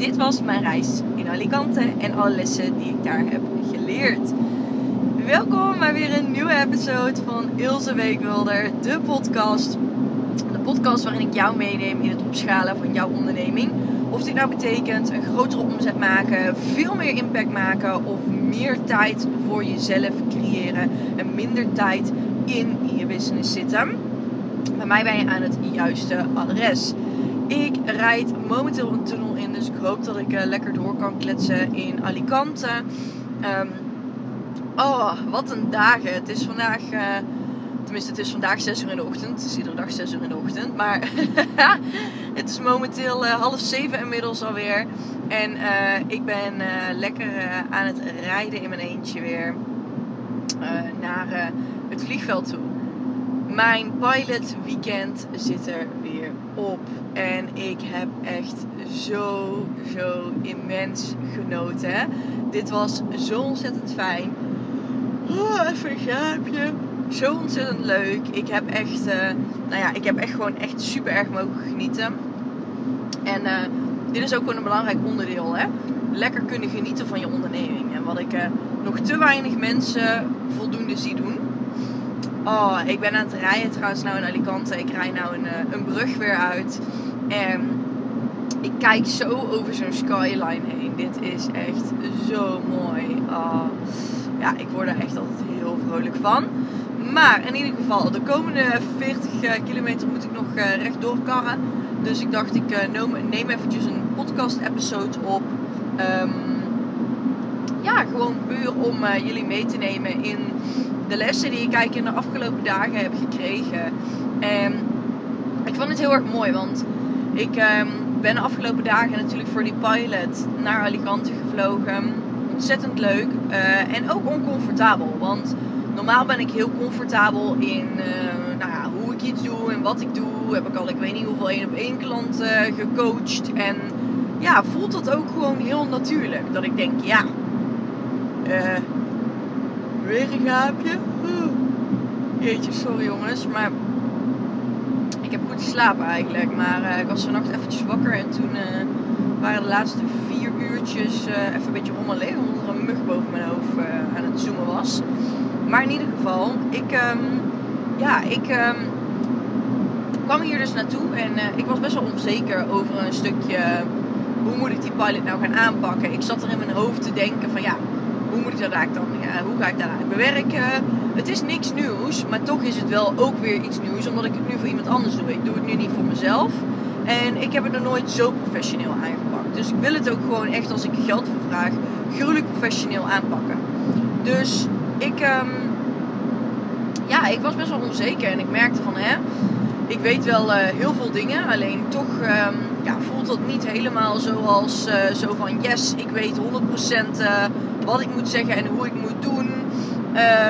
dit was mijn reis in Alicante en alle lessen die ik daar heb geleerd. Welkom bij weer een nieuwe episode van Ilse Weekwilder, de podcast. De podcast waarin ik jou meeneem in het opschalen van jouw onderneming. Of dit nou betekent een grotere omzet maken, veel meer impact maken of meer tijd voor jezelf creëren en minder tijd in je business zitten. Bij mij ben je aan het juiste adres. Ik rijd momenteel een tunnel in, dus ik hoop dat ik uh, lekker door kan kletsen in Alicante. Um, oh, wat een dagen. Het is vandaag, uh, tenminste het is vandaag 6 uur in de ochtend. Het is iedere dag 6 uur in de ochtend. Maar het is momenteel uh, half 7 inmiddels alweer. En ik ben lekker aan het rijden in mijn eentje weer naar het vliegveld toe. Mijn pilot weekend zit er weer op. En ik heb echt zo, zo immens genoten. Dit was zo ontzettend fijn. Oh, even een gaapje. Zo ontzettend leuk. Ik heb echt, uh, nou ja, ik heb echt gewoon echt super erg mogen genieten. En uh, dit is ook gewoon een belangrijk onderdeel, hè. Lekker kunnen genieten van je onderneming. En wat ik uh, nog te weinig mensen voldoende zie doen Oh, ik ben aan het rijden trouwens nou in Alicante. Ik rij nou een, eh, een brug weer uit. En ik kijk zo over zo'n skyline heen. Dit is echt zo mooi. Oh, ja, ik word er echt altijd heel vrolijk van. Maar in ieder geval, de komende 40 eh, kilometer moet ik nog uh, rechtdoor karren. Dus ik dacht, ik neem eventjes een podcast-episode op. Um, ja, gewoon puur om jullie mee te nemen in de lessen die ik eigenlijk in de afgelopen dagen heb gekregen. En ik vond het heel erg mooi, want ik um, ben de afgelopen dagen natuurlijk voor die pilot naar Alicante gevlogen. Ontzettend leuk uh, en ook oncomfortabel, want normaal ben ik heel comfortabel in uh, nou ja, hoe ik iets doe en wat ik doe. Heb ik al, ik weet niet hoeveel één op één klanten uh, gecoacht en ja, voelt dat ook gewoon heel natuurlijk. Dat ik denk, ja, een gaapje. Jeetje, sorry jongens, maar ik heb goed geslapen eigenlijk. Maar uh, ik was vannacht eventjes wakker en toen uh, waren de laatste vier uurtjes uh, even een beetje rommelig. Omdat er een mug boven mijn hoofd aan het zoomen was. Maar in ieder geval, ik, um, ja, ik um, kwam hier dus naartoe en ik was best wel onzeker over een stukje hoe moet ik die pilot nou gaan aanpakken. Ik zat er in mijn hoofd te denken van ja, hoe moet ik dat eigenlijk dan, ja, hoe ga ik dat eigenlijk bewerken? Het is niks nieuws, maar toch is het wel ook weer iets nieuws, omdat ik het nu voor iemand anders doe. Ik doe het nu niet voor mezelf. En ik heb het er nooit zo professioneel aangepakt. Dus ik wil het ook gewoon echt als ik geld voor vraag, gruwelijk professioneel aanpakken. Dus ik, um, ja, ik was best wel onzeker en ik merkte van, hè, ik weet wel uh, heel veel dingen, alleen toch um, ja, voelt dat niet helemaal zoals uh, zo van, yes, ik weet 100% uh, wat ik moet zeggen en hoe ik moet doen.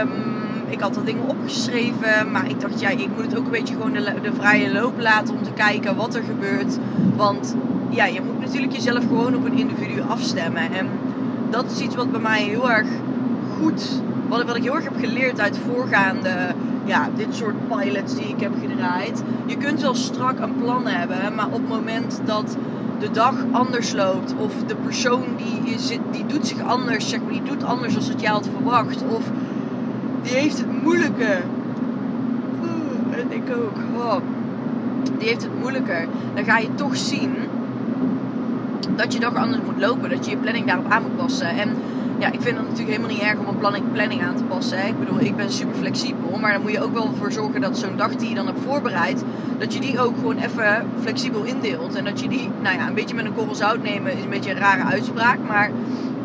Um, ik had er dingen opgeschreven, maar ik dacht, ja, ik moet het ook een beetje gewoon de, de, vrije loop laten om te kijken wat er gebeurt. Want ja, je moet natuurlijk jezelf gewoon op een individu afstemmen. En dat is iets wat bij mij heel erg goed, wat, wat ik heel erg heb geleerd uit voorgaande, ja, dit soort pilots die ik heb gedraaid. Je kunt wel strak een plan hebben, maar op het moment dat de dag anders loopt. Of de persoon die, zit, die doet zich anders, zeg maar, die doet anders dan wat jij had verwacht. Of die heeft het moeilijker. En ik ook. Oh. Die heeft het moeilijker. Dan ga je toch zien dat je dag anders moet lopen. Dat je je planning daarop aan moet passen. En ja, ik vind het natuurlijk helemaal niet erg om een planning, aan te passen. Ik bedoel, ik ben super flexibel. Maar dan moet je ook wel voor zorgen dat zo'n dag die je dan hebt voorbereid, dat je die ook gewoon even flexibel indeelt. En dat je die, nou ja, een beetje met een korrel zout nemen is een beetje een rare uitspraak. Maar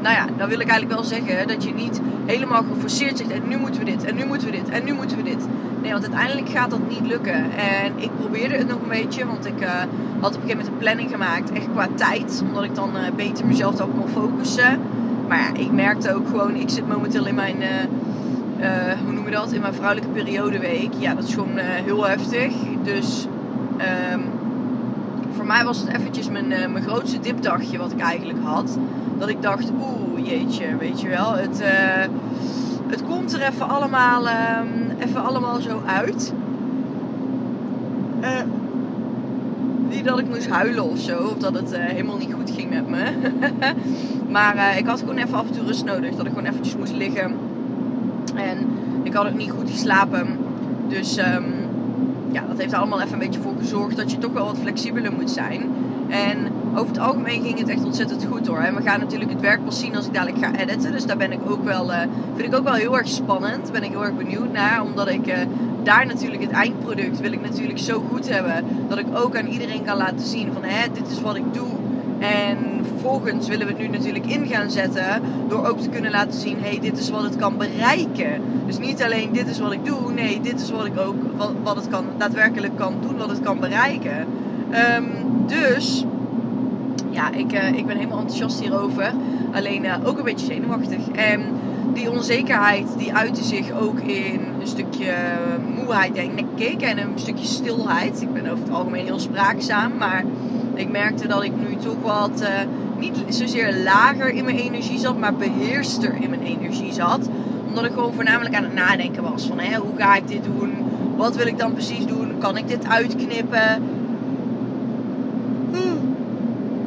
nou ja, dan wil ik eigenlijk wel zeggen dat je niet helemaal geforceerd zegt. En nu moeten we dit, en nu moeten we dit, en nu moeten we dit. Nee, want uiteindelijk gaat dat niet lukken. En ik probeerde het nog een beetje, want ik uh, had op een gegeven moment een planning gemaakt, echt qua tijd. Omdat ik dan uh, beter mezelf daarop kon focussen. Maar ja, ik merkte ook gewoon, ik zit momenteel in mijn, uh, hoe noem je dat, in mijn vrouwelijke periodeweek. Ja, dat is gewoon heel heftig. Dus um, voor mij was het eventjes mijn, mijn grootste dipdagje wat ik eigenlijk had. Dat ik dacht, oeh jeetje, weet je wel, het, het komt er even allemaal, even allemaal zo uit. Niet dat ik moest huilen of zo, of dat het helemaal niet goed ging met me. maar ik had gewoon even af en toe rust nodig. Dat ik gewoon eventjes moest liggen. En ik had ook niet goed geslapen. Dus um, ja, dat heeft er allemaal even een beetje voor gezorgd dat je toch wel wat flexibeler moet zijn. En over het algemeen ging het echt ontzettend goed hoor. En we gaan natuurlijk het werk pas zien als ik dadelijk ga editen. Dus daar ben ik ook wel, uh, vind ik ook wel heel erg spannend. Daar ben ik heel erg benieuwd naar. Omdat ik uh, daar natuurlijk het eindproduct wil ik natuurlijk zo goed hebben. Dat ik ook aan iedereen kan laten zien van hè, dit is wat ik doe. En vervolgens willen we het nu natuurlijk in gaan zetten door ook te kunnen laten zien, hey, dit is wat het kan bereiken. Dus niet alleen dit is wat ik doe, nee, dit is wat ik ook, wat, wat het kan, daadwerkelijk kan doen, wat het kan bereiken. Um, dus, ja, ik, uh, ik ben helemaal enthousiast hierover. Alleen uh, ook een beetje zenuwachtig. En die onzekerheid die uitte zich ook in een stukje moeheid, denk ik. En een stukje stilheid. Ik ben over het algemeen heel spraakzaam, maar ik merkte dat ik nu toch wat, niet zozeer lager in mijn energie zat, maar beheerster in mijn energie zat. Omdat ik gewoon voornamelijk aan het nadenken was van hè, hoe ga ik dit doen? Wat wil ik dan precies doen? Kan ik dit uitknippen?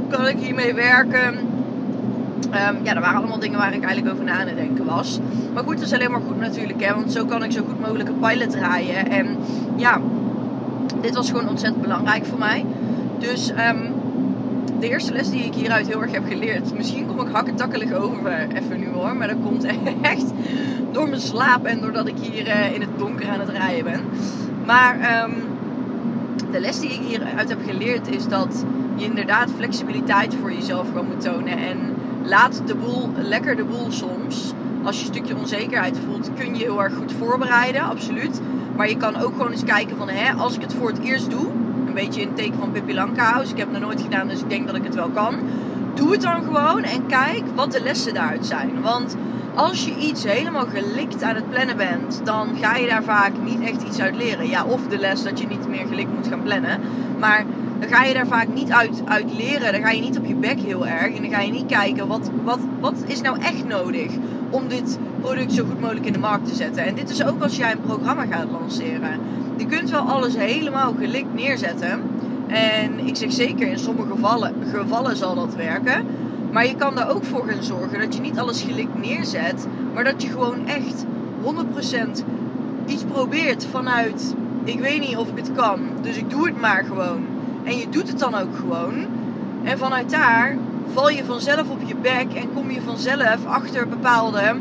Kan ik hiermee werken? Um, ja, dat waren allemaal dingen waar ik eigenlijk over na aan het denken was. Maar goed, dat is alleen maar goed natuurlijk, hè, want zo kan ik zo goed mogelijk een pilot draaien. En ja, dit was gewoon ontzettend belangrijk voor mij. Dus um, de eerste les die ik hieruit heel erg heb geleerd. Misschien kom ik hakketakkelig over even nu hoor. Maar dat komt echt door mijn slaap en doordat ik hier uh, in het donker aan het rijden ben. Maar um, de les die ik hieruit heb geleerd is dat je inderdaad flexibiliteit voor jezelf gewoon moet tonen. En laat de boel, lekker de boel soms. Als je een stukje onzekerheid voelt, kun je heel erg goed voorbereiden, absoluut. Maar je kan ook gewoon eens kijken van, hè, als ik het voor het eerst doe, een beetje in het teken van Pippi Lankhuis. Ik heb het nog nooit gedaan, dus ik denk dat ik het wel kan. Doe het dan gewoon en kijk wat de lessen daaruit zijn. Want als je iets helemaal gelikt aan het plannen bent, dan ga je daar vaak niet echt iets uit leren. Ja, of de les dat je niet meer gelikt moet gaan plannen. Maar dan ga je daar vaak niet uit, uit leren. Dan ga je niet op je bek heel erg. En dan ga je niet kijken wat, wat, wat is nou echt nodig om dit product zo goed mogelijk in de markt te zetten. En dit is ook als jij een programma gaat lanceren. Je kunt wel alles helemaal gelikt neerzetten. En ik zeg zeker, in sommige gevallen, gevallen zal dat werken. Maar je kan er ook voor gaan zorgen dat je niet alles gelikt neerzet. Maar dat je gewoon echt 100% iets probeert vanuit... Ik weet niet of ik het kan, dus ik doe het maar gewoon. En je doet het dan ook gewoon. En vanuit daar val je vanzelf op je bek en kom je vanzelf achter bepaalde,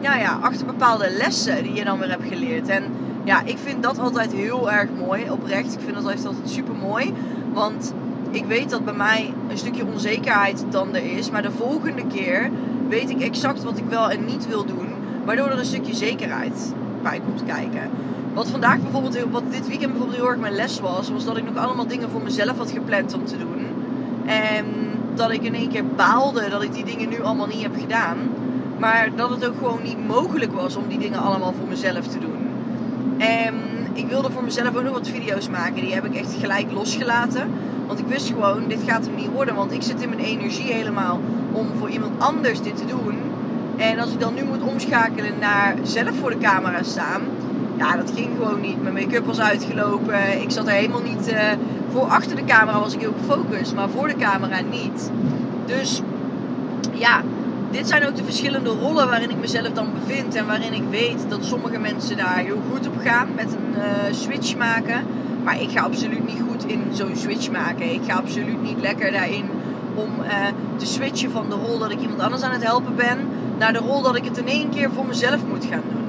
ja, ja, achter bepaalde lessen die je dan weer hebt geleerd. En ja, ik vind dat altijd heel erg mooi, oprecht. Ik vind dat altijd super mooi. Want ik weet dat bij mij een stukje onzekerheid dan er is. Maar de volgende keer weet ik exact wat ik wel en niet wil doen. Waardoor er een stukje zekerheid bij komt kijken. Wat vandaag bijvoorbeeld, wat dit weekend bijvoorbeeld heel erg mijn les was, was dat ik nog allemaal dingen voor mezelf had gepland om te doen. En dat ik in één keer baalde dat ik die dingen nu allemaal niet heb gedaan. Maar dat het ook gewoon niet mogelijk was om die dingen allemaal voor mezelf te doen. En ik wilde voor mezelf ook nog wat video's maken. Die heb ik echt gelijk losgelaten. Want ik wist gewoon, dit gaat hem niet worden. Want ik zit in mijn energie helemaal om voor iemand anders dit te doen. En als ik dan nu moet omschakelen naar zelf voor de camera staan. Ja, dat ging gewoon niet. Mijn make-up was uitgelopen. Ik zat er helemaal niet... Uh, voor achter de camera was ik heel gefocust. Maar voor de camera niet. Dus ja, dit zijn ook de verschillende rollen waarin ik mezelf dan bevind. En waarin ik weet dat sommige mensen daar heel goed op gaan met een uh, switch maken. Maar ik ga absoluut niet goed in zo'n switch maken. Ik ga absoluut niet lekker daarin om uh, te switchen van de rol dat ik iemand anders aan het helpen ben. Naar de rol dat ik het in één keer voor mezelf moet gaan doen.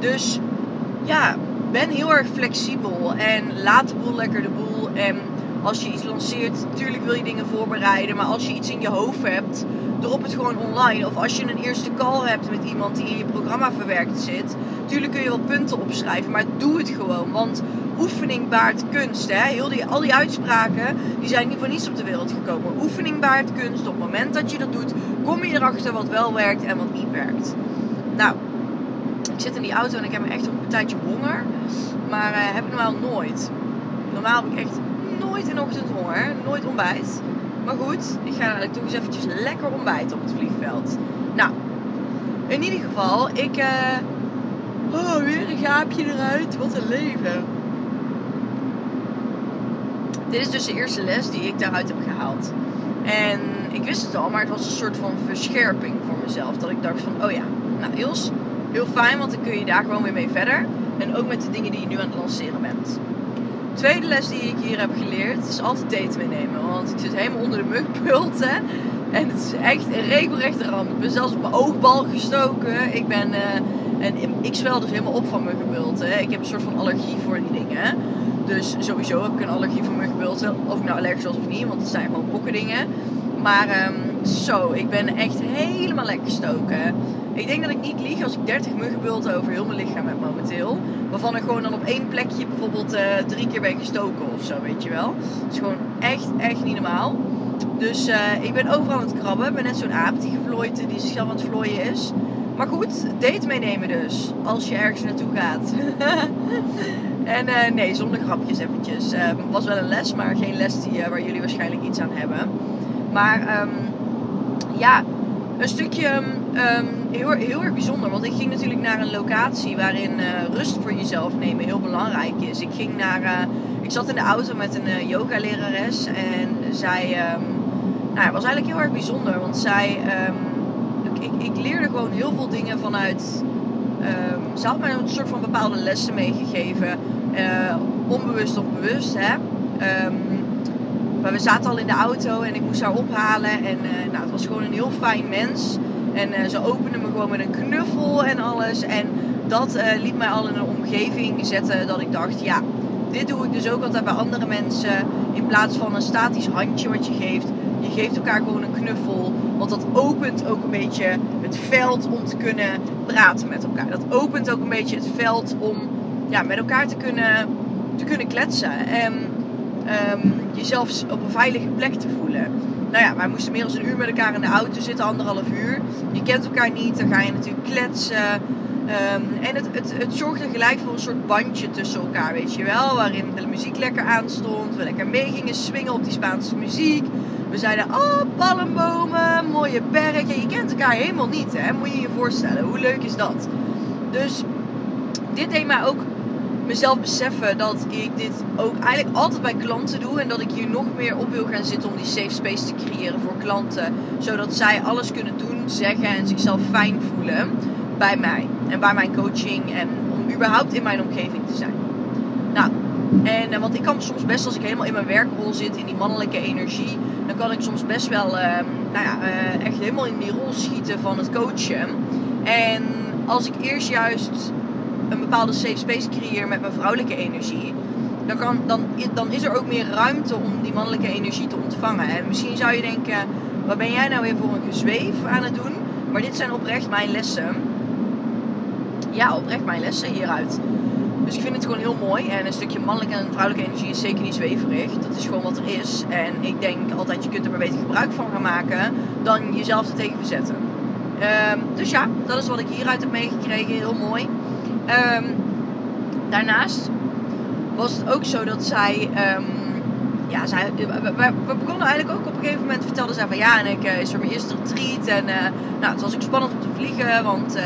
Dus ja, ben heel erg flexibel. En laat de boel lekker de boel. En als je iets lanceert, natuurlijk wil je dingen voorbereiden. Maar als je iets in je hoofd hebt, drop het gewoon online. Of als je een eerste call hebt met iemand die in je programma verwerkt zit. Natuurlijk kun je wel punten opschrijven, maar doe het gewoon. Want oefening baart kunst. Hè? Heel die, al die uitspraken die zijn niet voor niets op de wereld gekomen. Oefening baart kunst. Op het moment dat je dat doet, kom je erachter wat wel werkt en wat niet werkt. Nou, ik zit in die auto en ik heb echt een tijdje honger. Maar uh, heb ik normaal nooit. Normaal heb ik echt nooit in ochtend honger. Nooit ontbijt. Maar goed, ik ga toch eens eventjes lekker ontbijten op het vliegveld. Nou, in ieder geval, ik... Uh, oh, weer een gaapje eruit. Wat een leven. Dit is dus de eerste les die ik daaruit heb gehaald. En ik wist het al, maar het was een soort van verscherping voor mezelf. Dat ik dacht van, oh ja, nouIls, heel fijn, want dan kun je daar gewoon weer mee verder. En ook met de dingen die je nu aan het lanceren bent. Tweede les die ik hier heb geleerd is altijd date meenemen. Want ik zit helemaal onder de mugpulten. En het is echt een regelrechte ramp. Ik ben zelfs op mijn oogbal gestoken. Ik ben... Uh, en ik zwel dus helemaal op van muggenbulten. Ik heb een soort van allergie voor die dingen. Dus sowieso heb ik een allergie voor muggenbulten. Of ik nou allergisch was of niet, want het zijn gewoon pokkendingen. Maar um, zo, ik ben echt helemaal lekker gestoken. Ik denk dat ik niet lieg als ik 30 muggenbulten over heel mijn lichaam heb momenteel. Waarvan ik gewoon dan op één plekje bijvoorbeeld uh, drie keer ben gestoken of zo, weet je wel. Het is gewoon echt, echt niet normaal. Dus uh, ik ben overal aan het krabben. Ik ben net zo'n aap die gevlooid, die zichzelf aan het vlooien is. Maar goed, date meenemen dus. Als je ergens naartoe gaat. en uh, nee, zonder grapjes eventjes. Het was wel een les, maar geen les die, waar jullie waarschijnlijk iets aan hebben. Maar um, ja, een stukje um, heel, heel erg bijzonder. Want ik ging natuurlijk naar een locatie waarin uh, rust voor jezelf nemen heel belangrijk is. Ik ging naar. Ik zat in de auto met een yoga-lerares. En zij. Nou, het was eigenlijk heel erg bijzonder. Want zij. Ik, ik, ik, leerde gewoon heel veel dingen vanuit. ze had mij een soort van bepaalde lessen meegegeven. Onbewust of bewust, hè. Maar we zaten al in de auto en ik moest haar ophalen. En uh, nou, het was gewoon een heel fijn mens. En uh, ze opende me gewoon met een knuffel en alles. En dat liet mij al in een omgeving zetten dat ik dacht, ja, dit doe ik dus ook altijd bij andere mensen. In plaats van een statisch handje wat je geeft. Je geeft elkaar gewoon een knuffel. Want dat opent ook een beetje het veld om te kunnen praten met elkaar. Dat opent ook een beetje het veld om ja, met elkaar te kunnen, te kunnen kletsen. En um, jezelf op een veilige plek te voelen. Nou ja, wij moesten meer dan een uur met elkaar in de auto zitten, anderhalf uur. Je kent elkaar niet, dan ga je natuurlijk kletsen. Um, en het, het, het zorgde gelijk voor een soort bandje tussen elkaar, weet je wel. Waarin de muziek lekker aanstond. We lekker mee gingen swingen op die Spaanse muziek. We zeiden, oh, palmbomen, mooie bergen. Je kent elkaar helemaal niet, hè. Moet je je voorstellen. Hoe leuk is dat? Dus dit deed mij ook mezelf beseffen dat ik dit ook eigenlijk altijd bij klanten doe. En dat ik hier nog meer op wil gaan zitten om die safe space te creëren voor klanten. Zodat zij alles kunnen doen, zeggen en zichzelf fijn voelen bij mij. En bij mijn coaching. En om überhaupt in mijn omgeving te zijn. Nou, en uh, want ik kan soms best, als ik helemaal in mijn werkrol zit, in die mannelijke energie, dan kan ik soms best wel, uh, nou ja, uh, echt helemaal in die rol schieten van het coachen. En als ik eerst juist een bepaalde safe space creëer met mijn vrouwelijke energie, dan, kan, dan, dan is er ook meer ruimte om die mannelijke energie te ontvangen. En misschien zou je denken, wat ben jij nou weer voor een gezweef aan het doen? Maar dit zijn oprecht mijn lessen. Ja, oprecht mijn lessen hieruit. Dus ik vind het gewoon heel mooi. En een stukje mannelijke en vrouwelijke energie is zeker niet zweverig. Dat is gewoon wat er is. En ik denk altijd, je kunt er maar beter gebruik van gaan maken dan jezelf er tegen verzetten. Um, dus ja, dat is wat ik hieruit heb meegekregen. Heel mooi. Um, daarnaast was het ook zo dat zij. Um, ja, zij, we, begonnen eigenlijk ook op een gegeven moment vertelde zij van ja, en ik uh, is er mijn eerste retreat. En uh, nou, het was ook spannend om te vliegen, want uh,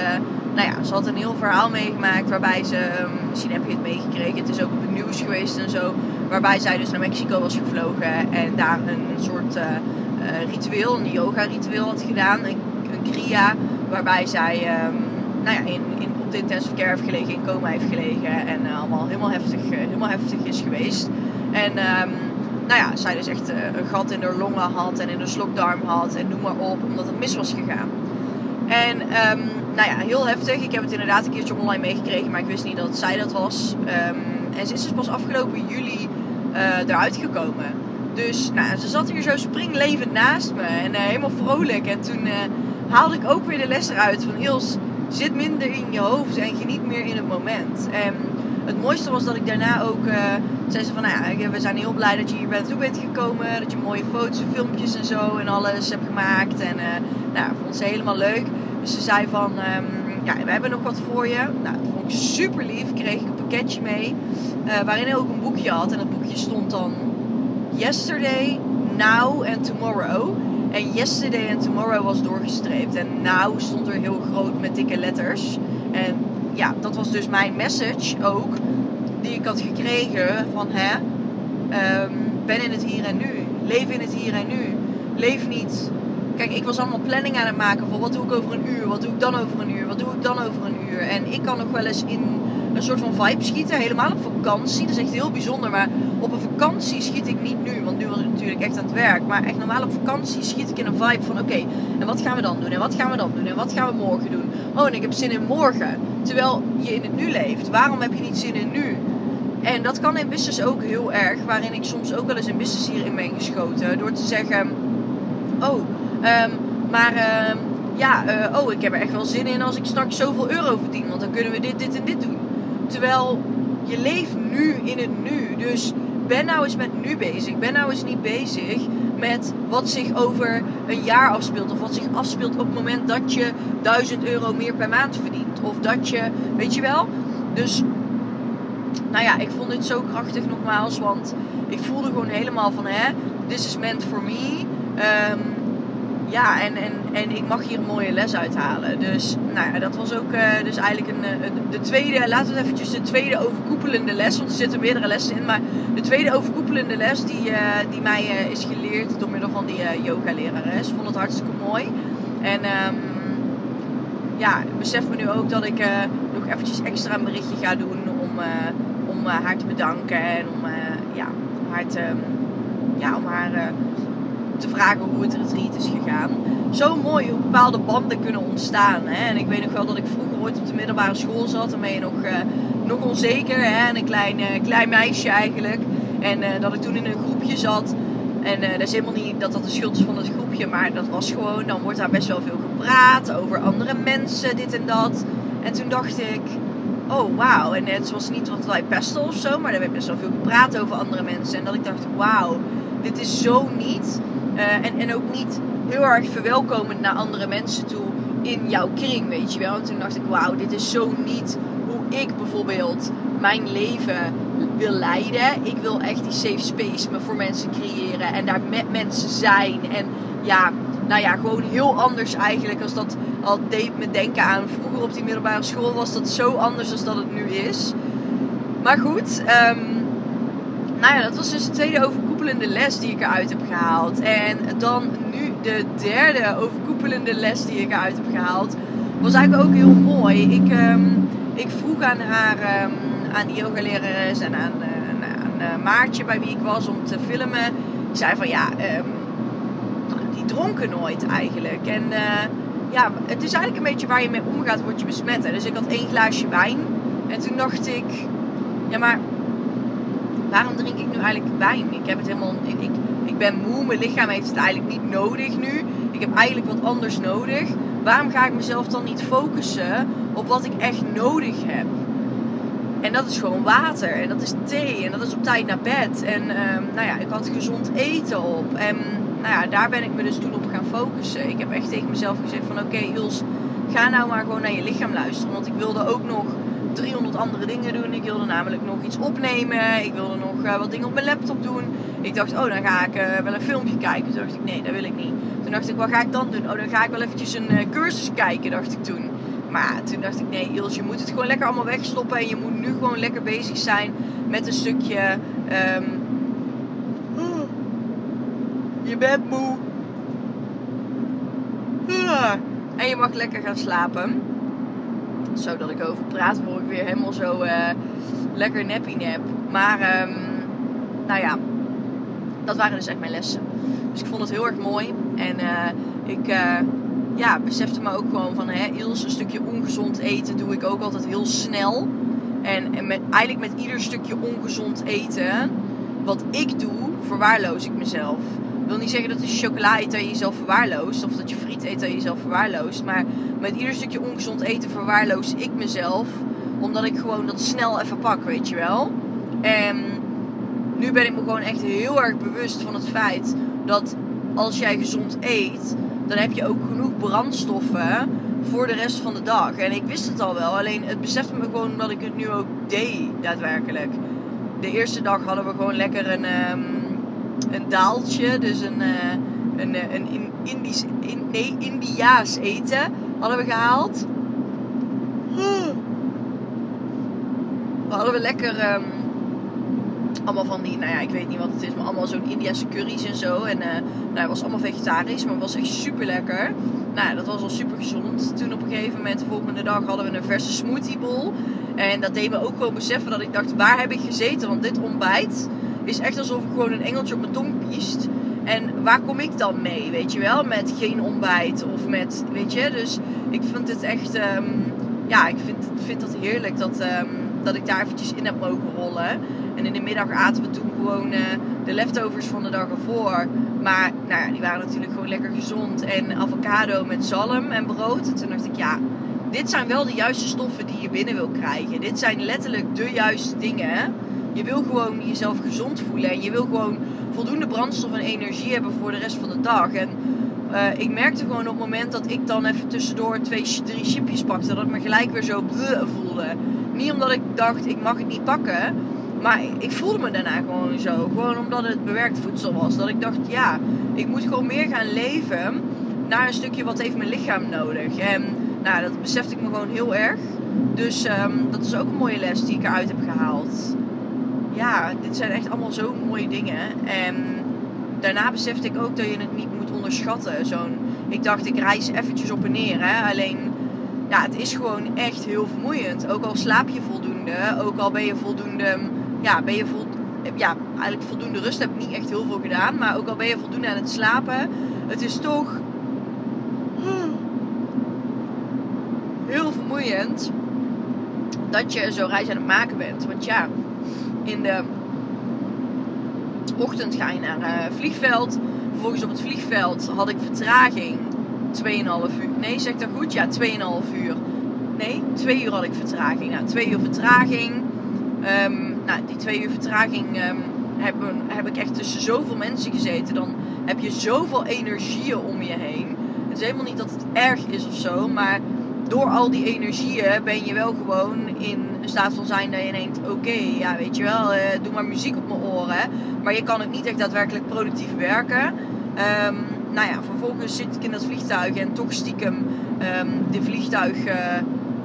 nou ja, ze had een heel verhaal meegemaakt waarbij ze, um, misschien heb je het meegekregen, het is ook op het nieuws geweest en zo, waarbij zij dus naar Mexico was gevlogen en daar een soort ritueel, een yoga ritueel had gedaan, een, een kriya, waarbij zij nou ja, in, in de intensive care heeft gelegen, in coma heeft gelegen en uh, allemaal helemaal heftig, uh, helemaal heftig is geweest. En um, nou ja, zij dus echt uh, een gat in haar longen had en in de slokdarm had en noem maar op, omdat het mis was gegaan. En um, nou ja, heel heftig. Ik heb het inderdaad een keertje online meegekregen, maar ik wist niet dat zij dat was. Um, en ze is dus pas afgelopen juli eruit gekomen. Dus nou, ze zat hier zo springlevend naast me en helemaal vrolijk. En toen haalde ik ook weer de les eruit van Ilse zit minder in je hoofd en geniet meer in het moment. En het mooiste was dat ik daarna ook uh, zei ze van, nou ja, we zijn heel blij dat je hier bent toe bent gekomen, dat je mooie foto's en filmpjes en zo en alles hebt gemaakt. En uh, nou, vond ze helemaal leuk. Dus ze zei van, um, ja, we hebben nog wat voor je. Nou, dat vond ik super lief. Kreeg ik een pakketje mee, uh, waarin hij ook een boekje had. En dat boekje stond dan Yesterday, Now and Tomorrow. En yesterday en tomorrow was doorgestreept. En now stond er heel groot met dikke letters. En ja, dat was dus mijn message ook. Die ik had gekregen van hè. Um, ben in het hier en nu. Leef in het hier en nu. Leef niet. Kijk, ik was allemaal planning aan het maken van wat doe ik over een uur, wat doe ik dan over een uur, wat doe ik dan over een uur. En ik kan nog wel eens in een soort van vibe schieten, helemaal op vakantie. Dat is echt heel bijzonder, maar op een vakantie schiet ik niet nu, want nu was ik natuurlijk echt aan het werk. Maar echt normaal op vakantie schiet ik in een vibe van oké, en wat gaan we dan doen? En wat gaan we dan doen? En wat gaan we morgen doen? Oh, en ik heb zin in morgen. Terwijl je in het nu leeft. Waarom heb je niet zin in nu? En dat kan in business ook heel erg, waarin ik soms ook wel eens in business hierin ben geschoten. Door te zeggen, oh, um, maar um, ja, uh, oh, ik heb er echt wel zin in als ik straks zoveel euro verdien. Want dan kunnen we dit, dit en dit doen. Terwijl je leeft nu in het nu. Dus ben nou eens met nu bezig. Ben nou eens niet bezig met wat zich over een jaar afspeelt. Of wat zich afspeelt op het moment dat je 1000 euro meer per maand verdient. Of dat je, weet je wel. Dus nou ja, ik vond dit zo krachtig nogmaals. Want ik voelde gewoon helemaal van, hè, this is meant for me. Um, ja, en, en, en ik mag hier een mooie les uithalen. Dus nou ja, dat was ook uh, dus eigenlijk een, uh, de tweede, laten we eventjes de tweede overkoepelende les, want er zitten meerdere lessen in, maar de tweede overkoepelende les die, uh, die mij is geleerd door middel van die yoga lerares. Ik vond het hartstikke mooi. En um, ja, besef me nu ook dat ik nog eventjes extra een berichtje ga doen om, om haar te bedanken en om, ja, haar te, ja, om haar te vragen hoe het retreat is gegaan. Zo mooi hoe bepaalde banden kunnen ontstaan. Hè? En ik weet nog wel dat ik vroeger ooit op de middelbare school zat. Dan ben je nog, uh, nog onzeker. Hè? En een klein, uh, klein meisje eigenlijk. En uh, dat ik toen in een groepje zat. En dat is helemaal niet dat dat de schuld is van het groepje. Maar dat was gewoon, dan wordt daar best wel veel gepraat over andere mensen, dit en dat. En toen dacht ik, oh wauw. En het was niet wat wij pesten of zo. Maar er werd best wel veel gepraat over andere mensen. En dat ik dacht, wauw, dit is zo niet uh, en, en ook niet heel erg verwelkomend naar andere mensen toe in jouw kring, weet je wel. En toen dacht ik, wauw, dit is zo niet hoe ik bijvoorbeeld mijn leven wil leiden. Ik wil echt die safe space me voor mensen creëren en daar met mensen zijn. En ja, nou ja, gewoon heel anders eigenlijk als dat al deed me denken aan vroeger op die middelbare school was dat zo anders als dat het nu is. Maar goed, um, nou ja, dat was dus de tweede overkoepelende les die ik eruit heb gehaald. En dan nu de derde overkoepelende les die ik eruit heb gehaald. Was eigenlijk ook heel mooi. Ik, um, ik vroeg aan haar, um, aan die yogalerares en aan, uh, Maartje bij wie ik was om te filmen. Ik zei van ja, um, die dronken nooit eigenlijk. En uh, ja, het is eigenlijk een beetje waar je mee omgaat, word je besmet. Dus ik had één glaasje wijn. En toen dacht ik, ja maar waarom drink ik nu eigenlijk wijn? Ik heb het helemaal. Ik, ik ben moe, mijn lichaam heeft het eigenlijk niet nodig nu. Ik heb eigenlijk wat anders nodig. Waarom ga ik mezelf dan niet focussen op wat ik echt nodig heb? En dat is gewoon water. En dat is thee. En dat is op tijd naar bed. En um, nou ja, ik had gezond eten op. En nou ja, daar ben ik me dus toen op gaan focussen. Ik heb echt tegen mezelf gezegd van oké okay, Jules, ga nou maar gewoon naar je lichaam luisteren. Want ik wilde ook nog 300 andere dingen doen. Ik wilde namelijk nog iets opnemen. Ik wilde nog uh, wat dingen op mijn laptop doen. Ik dacht, oh, dan ga ik uh, wel een filmpje kijken. Toen dacht ik, nee, dat wil ik niet. Toen dacht ik, wat ga ik dan doen? Oh, dan ga ik wel eventjes een uh, cursus kijken, dacht ik toen. Maar toen dacht ik, nee, Ilse, je moet het gewoon lekker allemaal wegstoppen. En je moet nu gewoon lekker bezig zijn met een stukje... Um, je bent moe. En je mag lekker gaan slapen zodat ik over praat, word ik weer helemaal zo uh, lekker nappy nap. Maar um, nou ja, dat waren dus echt mijn lessen. Dus ik vond het heel erg mooi. En uh, ik uh, ja, besefte me ook gewoon van, hè, Iels, een stukje ongezond eten doe ik ook altijd heel snel. En, en met, eigenlijk met ieder stukje ongezond eten, wat ik doe, verwaarloos ik mezelf. Wil niet zeggen dat als je chocola eet je jezelf verwaarloost. Of dat je friet eet dat je jezelf verwaarloost. Maar met ieder stukje ongezond eten verwaarloos ik mezelf. Omdat ik gewoon dat snel even pak, weet je wel. En nu ben ik me gewoon echt heel erg bewust van het feit dat als jij gezond eet, dan heb je ook genoeg brandstoffen voor de rest van de dag. En ik wist het al wel, alleen het besefte me gewoon dat ik het nu ook deed, daadwerkelijk. De eerste dag hadden we gewoon lekker een, um, een daaltje, dus een, uh, een, een, een Indisch, in, nee, Indiaas eten hadden we gehaald. We hadden we lekker um, allemaal van die, nou ja, ik weet niet wat het is, maar allemaal zo'n Indiase curry's en zo. En uh, nou, het was allemaal vegetarisch, maar het was echt super lekker. Nou, dat was al super gezond. Toen op een gegeven moment, de volgende dag, hadden we een verse smoothie bowl. En dat deed me ook wel beseffen dat ik dacht, waar heb ik gezeten? Want dit ontbijt is echt alsof ik gewoon een engeltje op mijn tong piest. En waar kom ik dan mee, weet je wel? Met geen ontbijt of met, weet je? Dus ik vind het echt, um, ja, ik vind, vind dat heerlijk dat, um, dat ik daar eventjes in heb mogen rollen. En in de middag aten we toen gewoon uh, de leftovers van de dag ervoor. Maar nou ja, die waren natuurlijk gewoon lekker gezond. En avocado met zalm en brood. En toen dacht ik, ja, dit zijn wel de juiste stoffen die je binnen wil krijgen. Dit zijn letterlijk de juiste dingen. Je wil gewoon jezelf gezond voelen. En je wil gewoon voldoende brandstof en energie hebben voor de rest van de dag. En uh, ik merkte gewoon op het moment dat ik dan even tussendoor twee, drie chipjes pakte, dat ik me gelijk weer zo voelde. Niet omdat ik dacht, ik mag het niet pakken. Maar ik voelde me daarna gewoon zo. Gewoon omdat het bewerkt voedsel was. Dat ik dacht, ja, ik moet gewoon meer gaan leven naar een stukje wat heeft mijn lichaam nodig. En nou, dat besefte ik me gewoon heel erg. Dus um, dat is ook een mooie les die ik eruit heb gehaald. Ja, dit zijn echt allemaal zo mooie dingen. En daarna besefte ik ook dat je het niet moet onderschatten. Zo'n, ik dacht, ik reis eventjes op en neer. Hè? Alleen, ja, het is gewoon echt heel vermoeiend. Ook al slaap je voldoende, ook al ben je voldoende ja, ben je vol, ja, eigenlijk voldoende rust heb ik niet echt heel veel gedaan. Maar ook al ben je voldoende aan het slapen, het is toch heel vermoeiend dat je zo reis aan het maken bent. Want ja, in de ochtend ga je naar uh, vliegveld. Vervolgens op het vliegveld had ik vertraging. 2,5 uur. Nee, zeg dat goed? Ja, 2,5 uur. Nee, 2 uur had ik vertraging. Nou, 2 uur vertraging. Um, nou, die twee uur vertraging um, heb, heb ik echt tussen zoveel mensen gezeten. Dan heb je zoveel energieën om je heen. Het is helemaal niet dat het erg is of zo, maar door al die energieën ben je wel gewoon in een staat van zijn dat je denkt: oké, ja, weet je wel, uh, doe maar muziek op mijn oren. Maar je kan ook niet echt daadwerkelijk productief werken. Um, nou ja, vervolgens zit ik in dat vliegtuig en toch stiekem um, de vliegtuig. Uh,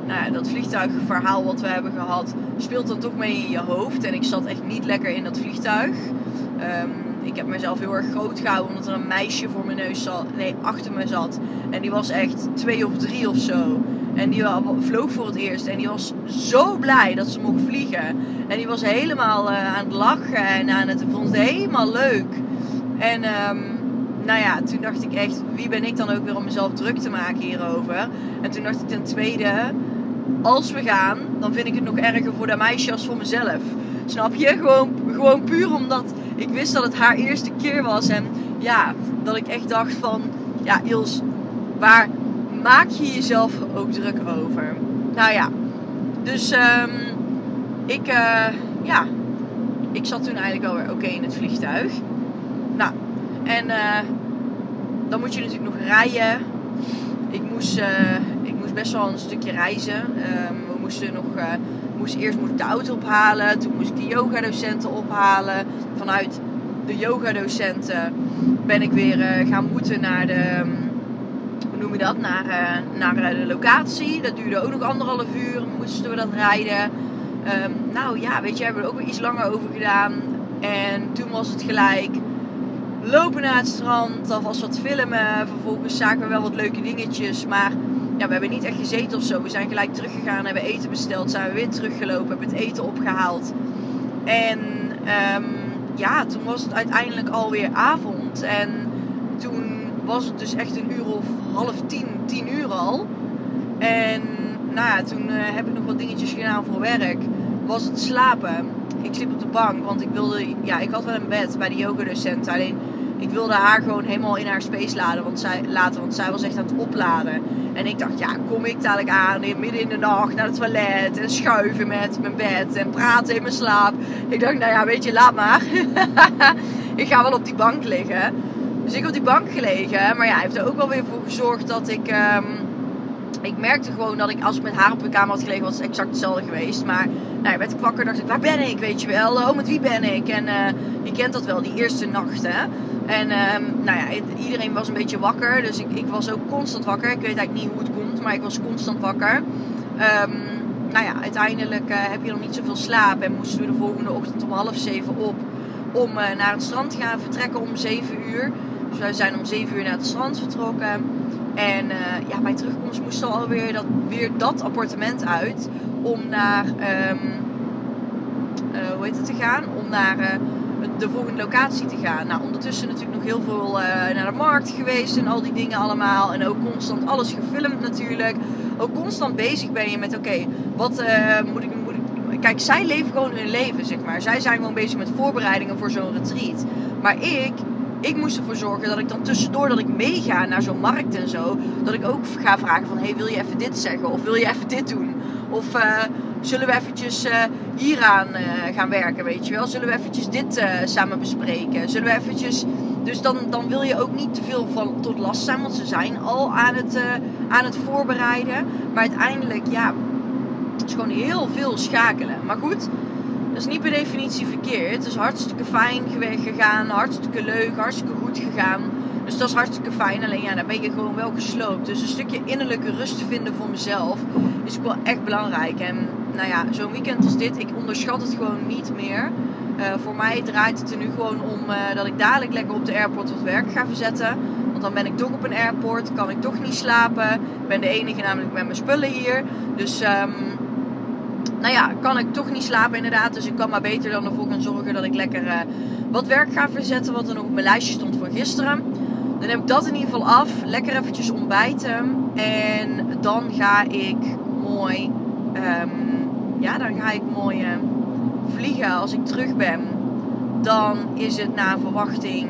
nou ja, dat vliegtuigverhaal wat we hebben gehad, speelt dan toch mee in je hoofd. En ik zat echt niet lekker in dat vliegtuig. Um, ik heb mezelf heel erg groot gehouden omdat er een meisje voor mijn neus zat, nee, achter me zat. En die was echt twee of drie of zo. En die vloog voor het eerst. En die was zo blij dat ze mocht vliegen. En die was helemaal uh, aan het lachen en aan het, vond het helemaal leuk. En um, nou ja, toen dacht ik echt, wie ben ik dan ook weer om mezelf druk te maken hierover? En toen dacht ik ten tweede, als we gaan, dan vind ik het nog erger voor dat meisje als voor mezelf. Snap je? Gewoon, gewoon puur omdat ik wist dat het haar eerste keer was. En ja, dat ik echt dacht van, ja Ils, waar maak je jezelf ook druk over? Nou ja, dus um, ik, uh, ja, ik zat toen eigenlijk alweer oké in het vliegtuig. Nou, en uh, dan moet je natuurlijk nog rijden. Ik moest, uh, ik moest best wel een stukje reizen. Um, we moesten nog, moest, eerst moest ik de auto ophalen. Toen moest ik de yogadocenten ophalen. Vanuit de yogadocenten ben ik weer gaan moeten naar de... Um, hoe noem je dat? Naar, naar de locatie. Dat duurde ook nog anderhalf uur. Moesten we dat rijden. Um, nou ja, weet je, hebben we er ook weer iets langer over gedaan. En toen was het gelijk lopen naar het strand, alvast wat filmen. Vervolgens zagen we wel wat leuke dingetjes. Maar ja, we hebben niet echt gezeten of zo. We zijn gelijk teruggegaan, hebben eten besteld, zijn we weer teruggelopen, hebben het eten opgehaald. En um, ja, toen was het uiteindelijk alweer avond. En was het dus echt een uur of half tien, tien uur al. En nou ja, toen uh, heb ik nog wat dingetjes gedaan voor werk. Was het slapen. Ik sliep op de bank, want ik wilde, ja, ik had wel een bed bij de yogadocent. Alleen ik wilde haar gewoon helemaal in haar space laden, want zij, laten, want zij was echt aan het opladen. En ik dacht, ja, kom ik dadelijk aan midden in de nacht naar het toilet en schuiven met mijn bed en praten in mijn slaap. Ik dacht, nou ja, weet je, laat maar. ik ga wel op die bank liggen. Dus ik op die bank gelegen, maar ja, hij heeft er ook wel weer voor gezorgd dat ik... Um, ik merkte gewoon dat ik, als ik met haar op de kamer had gelegen, was het exact hetzelfde geweest. Maar nou, werd ik wakker, dacht ik, waar ben ik, weet je wel? Oh, met wie ben ik? En uh, je kent dat wel, die eerste nacht? En um, nou ja, iedereen was een beetje wakker. Dus ik, ik was ook constant wakker. Ik weet eigenlijk niet hoe het komt, maar ik was constant wakker. Um, nou ja, uiteindelijk uh, heb je nog niet zoveel slaap. En moesten we de volgende ochtend om half zeven op om naar het strand te gaan vertrekken om zeven uur. Dus wij zijn om zeven uur naar het strand vertrokken. En ja, bij terugkomst moesten we alweer dat, weer dat appartement uit om naar, um, hoe heet het te gaan? Om naar de volgende locatie te gaan. Nou, ondertussen natuurlijk nog heel veel uh, naar de markt geweest en al die dingen allemaal. En ook constant alles gefilmd natuurlijk. Ook constant bezig ben je met, oké, wat uh, moet, ik, moet ik... Kijk, zij leven gewoon hun leven, zeg maar. Zij zijn gewoon bezig met voorbereidingen voor zo'n retreat. Maar ik, ik moest ervoor zorgen dat ik dan tussendoor dat ik meega naar zo'n markt en zo. Dat ik ook ga vragen van, hey, wil je even dit zeggen? Of wil je even dit doen? Of... Uh, zullen we eventjes uh, hieraan uh, gaan werken, weet je wel? Zullen we eventjes dit samen bespreken? Zullen we eventjes... Dus dan, dan wil je ook niet te veel van tot last zijn, want ze zijn al aan het, aan het voorbereiden. Maar uiteindelijk, ja, het is gewoon heel veel schakelen. Maar goed, dat is niet per definitie verkeerd. Het is hartstikke fijn gegaan, hartstikke leuk, hartstikke goed gegaan. Dus dat is hartstikke fijn. Alleen ja, dan ben je gewoon wel gesloopt. Dus een stukje innerlijke rust vinden voor mezelf is ook wel echt belangrijk. En nou ja, zo'n weekend als dit, ik onderschat het gewoon niet meer. Uh, voor mij draait het er nu gewoon om uh, dat ik dadelijk lekker op de airport wat werk ga verzetten. Want dan ben ik toch op een airport, kan ik toch niet slapen. Ik ben de enige namelijk met mijn spullen hier. Dus um, nou ja, kan ik toch niet slapen inderdaad. Dus ik kan maar beter dan ervoor gaan zorgen dat ik lekker uh, wat werk ga verzetten. Wat er nog op mijn lijstje stond voor gisteren. Dan heb ik dat in ieder geval af. Lekker eventjes ontbijten. En dan ga ik mooi... Um, ja, dan ga ik mooi uh, vliegen als ik terug ben. Dan is het na verwachting.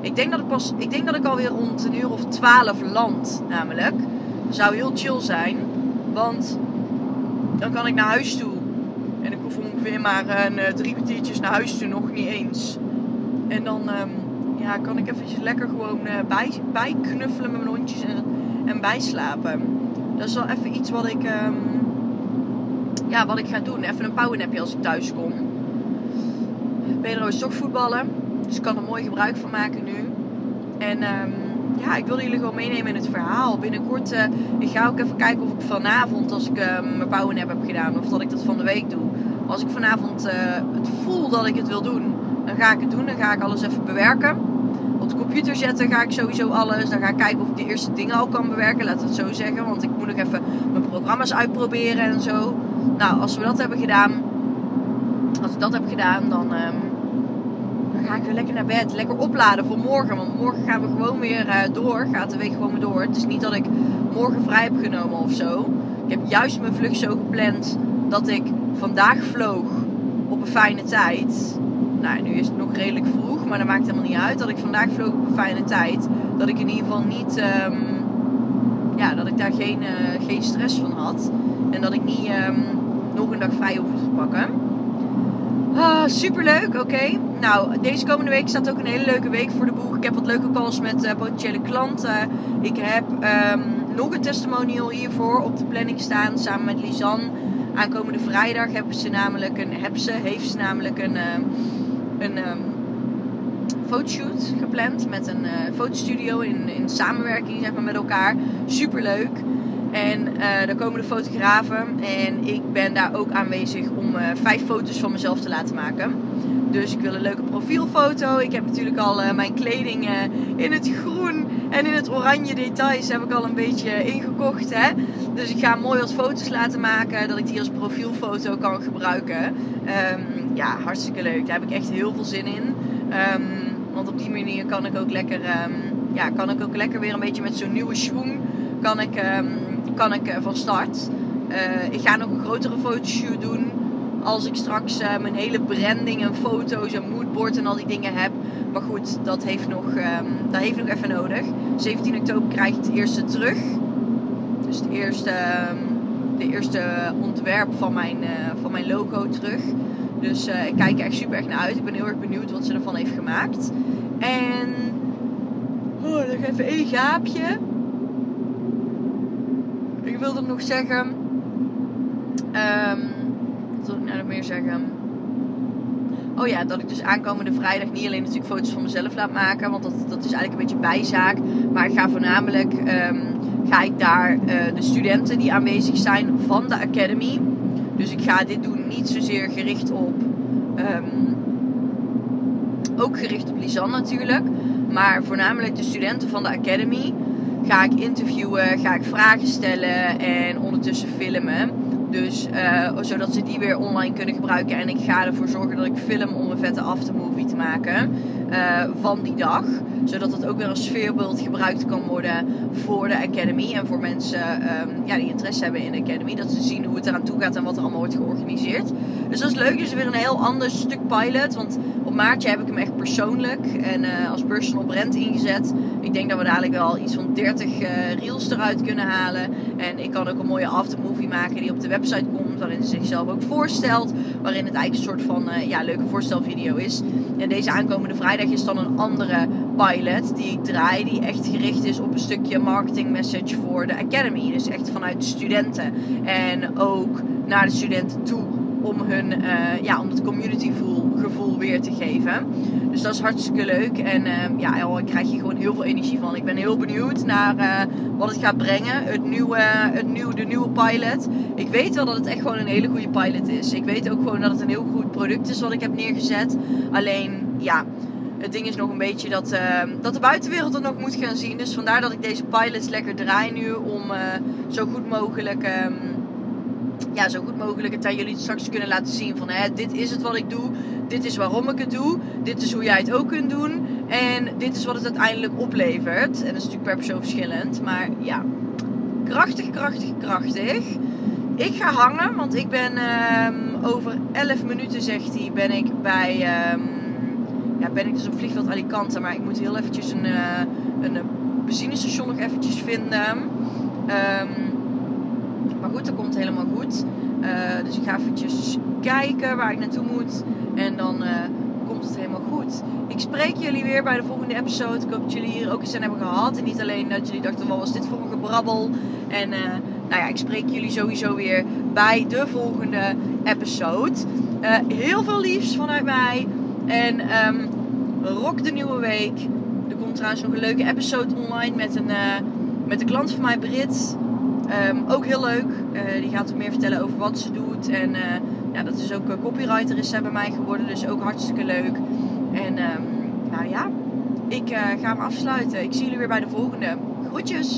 Ik denk dat ik pas. Ik denk dat ik alweer rond een uur of twaalf land, namelijk. Zou heel chill zijn. Want dan kan ik naar huis toe. Hoef ongeveer maar een, uh, drie kwartiertjes naar huis toe, nog niet eens. En dan um, ja, kan ik eventjes lekker gewoon uh, bij, bijknuffelen met mijn hondjes en, en bijslapen. Dat is wel even iets wat ik. Um, ja, wat ik ga doen. Even een powernapje als ik thuis kom. Pedro is toch voetballen. Dus ik kan er mooi gebruik van maken nu. En um, ja, ik wilde jullie gewoon meenemen in het verhaal. Binnenkort, uh, ik ga ook even kijken of ik vanavond, als ik mijn powernap heb gedaan, of dat ik dat van de week doe. Als ik vanavond uh, het voel dat ik het wil doen, dan ga ik het doen. Dan ga ik alles even bewerken. Op de computer zetten ga ik sowieso alles. Dan ga ik kijken of ik de eerste dingen al kan bewerken, laat het zo zeggen. Want ik moet nog even mijn programma's uitproberen en zo. Nou, als we dat hebben gedaan, als ik dat heb gedaan, dan, um, dan ga ik weer lekker naar bed. Lekker opladen voor morgen. Want morgen gaan we gewoon weer uh, door. Gaat de week gewoon weer door. Het is niet dat ik morgen vrij heb genomen of zo. Ik heb juist mijn vlucht zo gepland dat ik vandaag vloog op een fijne tijd. Nou, nu is het nog redelijk vroeg, maar dat maakt helemaal niet uit. Dat ik vandaag vloog op een fijne tijd. Dat ik in ieder geval niet. Um, ja, dat ik daar geen, uh, geen stress van had. En dat ik niet um, nog een dag vrij hoef te pakken. Ah, superleuk, oké. Nou, deze komende week staat ook een hele leuke week voor de boeg. Ik heb wat leuke calls met uh, potentiële klanten. Ik heb um, nog een testimonial hiervoor op de planning staan samen met Lisanne. Aankomende vrijdag hebben ze namelijk een, heb ze, heeft ze namelijk een, uh, een um, fotoshoot gepland met een uh, fotostudio in, in samenwerking zeg maar, met elkaar. Superleuk. En uh, daar komen de fotografen. En ik ben daar ook aanwezig om uh, vijf foto's van mezelf te laten maken. Dus ik wil een leuke profielfoto. Ik heb natuurlijk al mijn kleding in het groen en in het oranje details heb ik al een beetje ingekocht. Hè? Dus ik ga mooi wat foto's laten maken. Dat ik die als profielfoto kan gebruiken. Um, ja, hartstikke leuk. Daar heb ik echt heel veel zin in. Um, want op die manier kan ik ook lekker, um, ja, kan ik ook lekker weer een beetje met zo'n nieuwe schoen kan ik, kan ik uh, van start. Uh, ik ga nog een grotere fotoshoot doen. Als ik straks uh, mijn hele branding en foto's en moodboard en al die dingen heb. Maar goed, dat heeft nog, um, dat heeft nog even nodig. 17 oktober krijg ik het eerste terug. Dus het eerste, de eerste ontwerp van mijn, van mijn logo terug. Dus ik kijk er echt super erg naar uit. Ik ben heel erg benieuwd wat ze ervan heeft gemaakt. En. Oh, nog even één gaapje ik wilde nog zeggen. Um, wat wil ik nou nog meer zeggen? Oh ja, dat ik dus aankomende vrijdag niet alleen natuurlijk foto's van mezelf laat maken. Want dat, dat is eigenlijk een beetje bijzaak. Maar ik ga voornamelijk um, ga ik daar uh, de studenten die aanwezig zijn van de Academy. Dus ik ga dit doen niet zozeer gericht op. ehm, ook gericht op Lisanne natuurlijk. Maar voornamelijk de studenten van de Academy ga ik interviewen, ga ik vragen stellen en ondertussen filmen. Dus eh, zodat ze die weer online kunnen gebruiken. En ik ga ervoor zorgen dat ik film om een vette aftermovie te maken eh, van die dag. Zodat het ook weer als sfeerbeeld gebruikt kan worden voor de Academy. En voor mensen ehm, ja, die interesse hebben in de Academy. Dat ze zien hoe het eraan toe gaat en wat er allemaal wordt georganiseerd. Dus dat is leuk. Dus weer een heel ander stuk pilot. Want op maartje heb ik hem echt persoonlijk en eh, als personal brand ingezet. Ik denk dat we dadelijk wel iets van 30 uh, reels eruit kunnen halen. En ik kan ook een mooie aftermovie maken die op de website komt. Waarin ze zichzelf ook voorstelt. Waarin het eigenlijk een soort van uh, ja, leuke voorstelvideo is. En deze aankomende vrijdag is dan een andere pilot die ik draai. Die echt gericht is op een stukje marketing message voor de Academy. Dus echt vanuit de studenten. En ook naar de studenten toe om hun, uh, ja, om het community gevoel weer te geven. Dus dat is hartstikke leuk. En uh, ja, daar krijg je gewoon heel veel energie van. Ik ben heel benieuwd naar uh, wat het gaat brengen. Het nieuwe, het nieuwe, de nieuwe pilot. Ik weet wel dat het echt gewoon een hele goede pilot is. Ik weet ook gewoon dat het een heel goed product is wat ik heb neergezet. Alleen, ja, het ding is nog een beetje dat, uh, dat de buitenwereld er nog moet gaan zien. Dus vandaar dat ik deze pilots lekker draai nu om uh, zo goed mogelijk. Um, ja, zo goed mogelijk het aan jullie straks kunnen laten zien van hè, dit is het wat ik doe, dit is waarom ik het doe, dit is hoe jij het ook kunt doen en dit is wat het uiteindelijk oplevert. En dat is natuurlijk per persoon verschillend, maar ja, krachtig, krachtig, krachtig. Ik ga hangen, want ik ben um, over 11 minuten, zegt hij, ben ik bij, um, ja, ben ik dus op vliegveld Alicante, maar ik moet heel eventjes een, uh, een benzinestation nog eventjes vinden. Um, maar goed, dat komt helemaal goed. Uh, dus ik ga eventjes kijken waar ik naartoe moet. En dan uh, komt het helemaal goed. Ik spreek jullie weer bij de volgende episode. Ik hoop dat jullie hier ook eens aan hebben gehad. En niet alleen dat jullie dachten, wat was dit voor een gebrabbel. En uh, nou ja, ik spreek jullie sowieso weer bij de volgende episode. heel veel liefs vanuit mij. En um, rock de nieuwe week. Er komt trouwens nog een leuke episode online met een, met een klant van mij, Brit. Um, ook heel leuk. Uh, die gaat meer vertellen over wat ze doet. En uh, ja, dat is ook uh, copywriter is zij bij mij geworden. Dus ook hartstikke leuk. En um, nou ja, ik ga hem afsluiten. Ik zie jullie weer bij de volgende. Groetjes!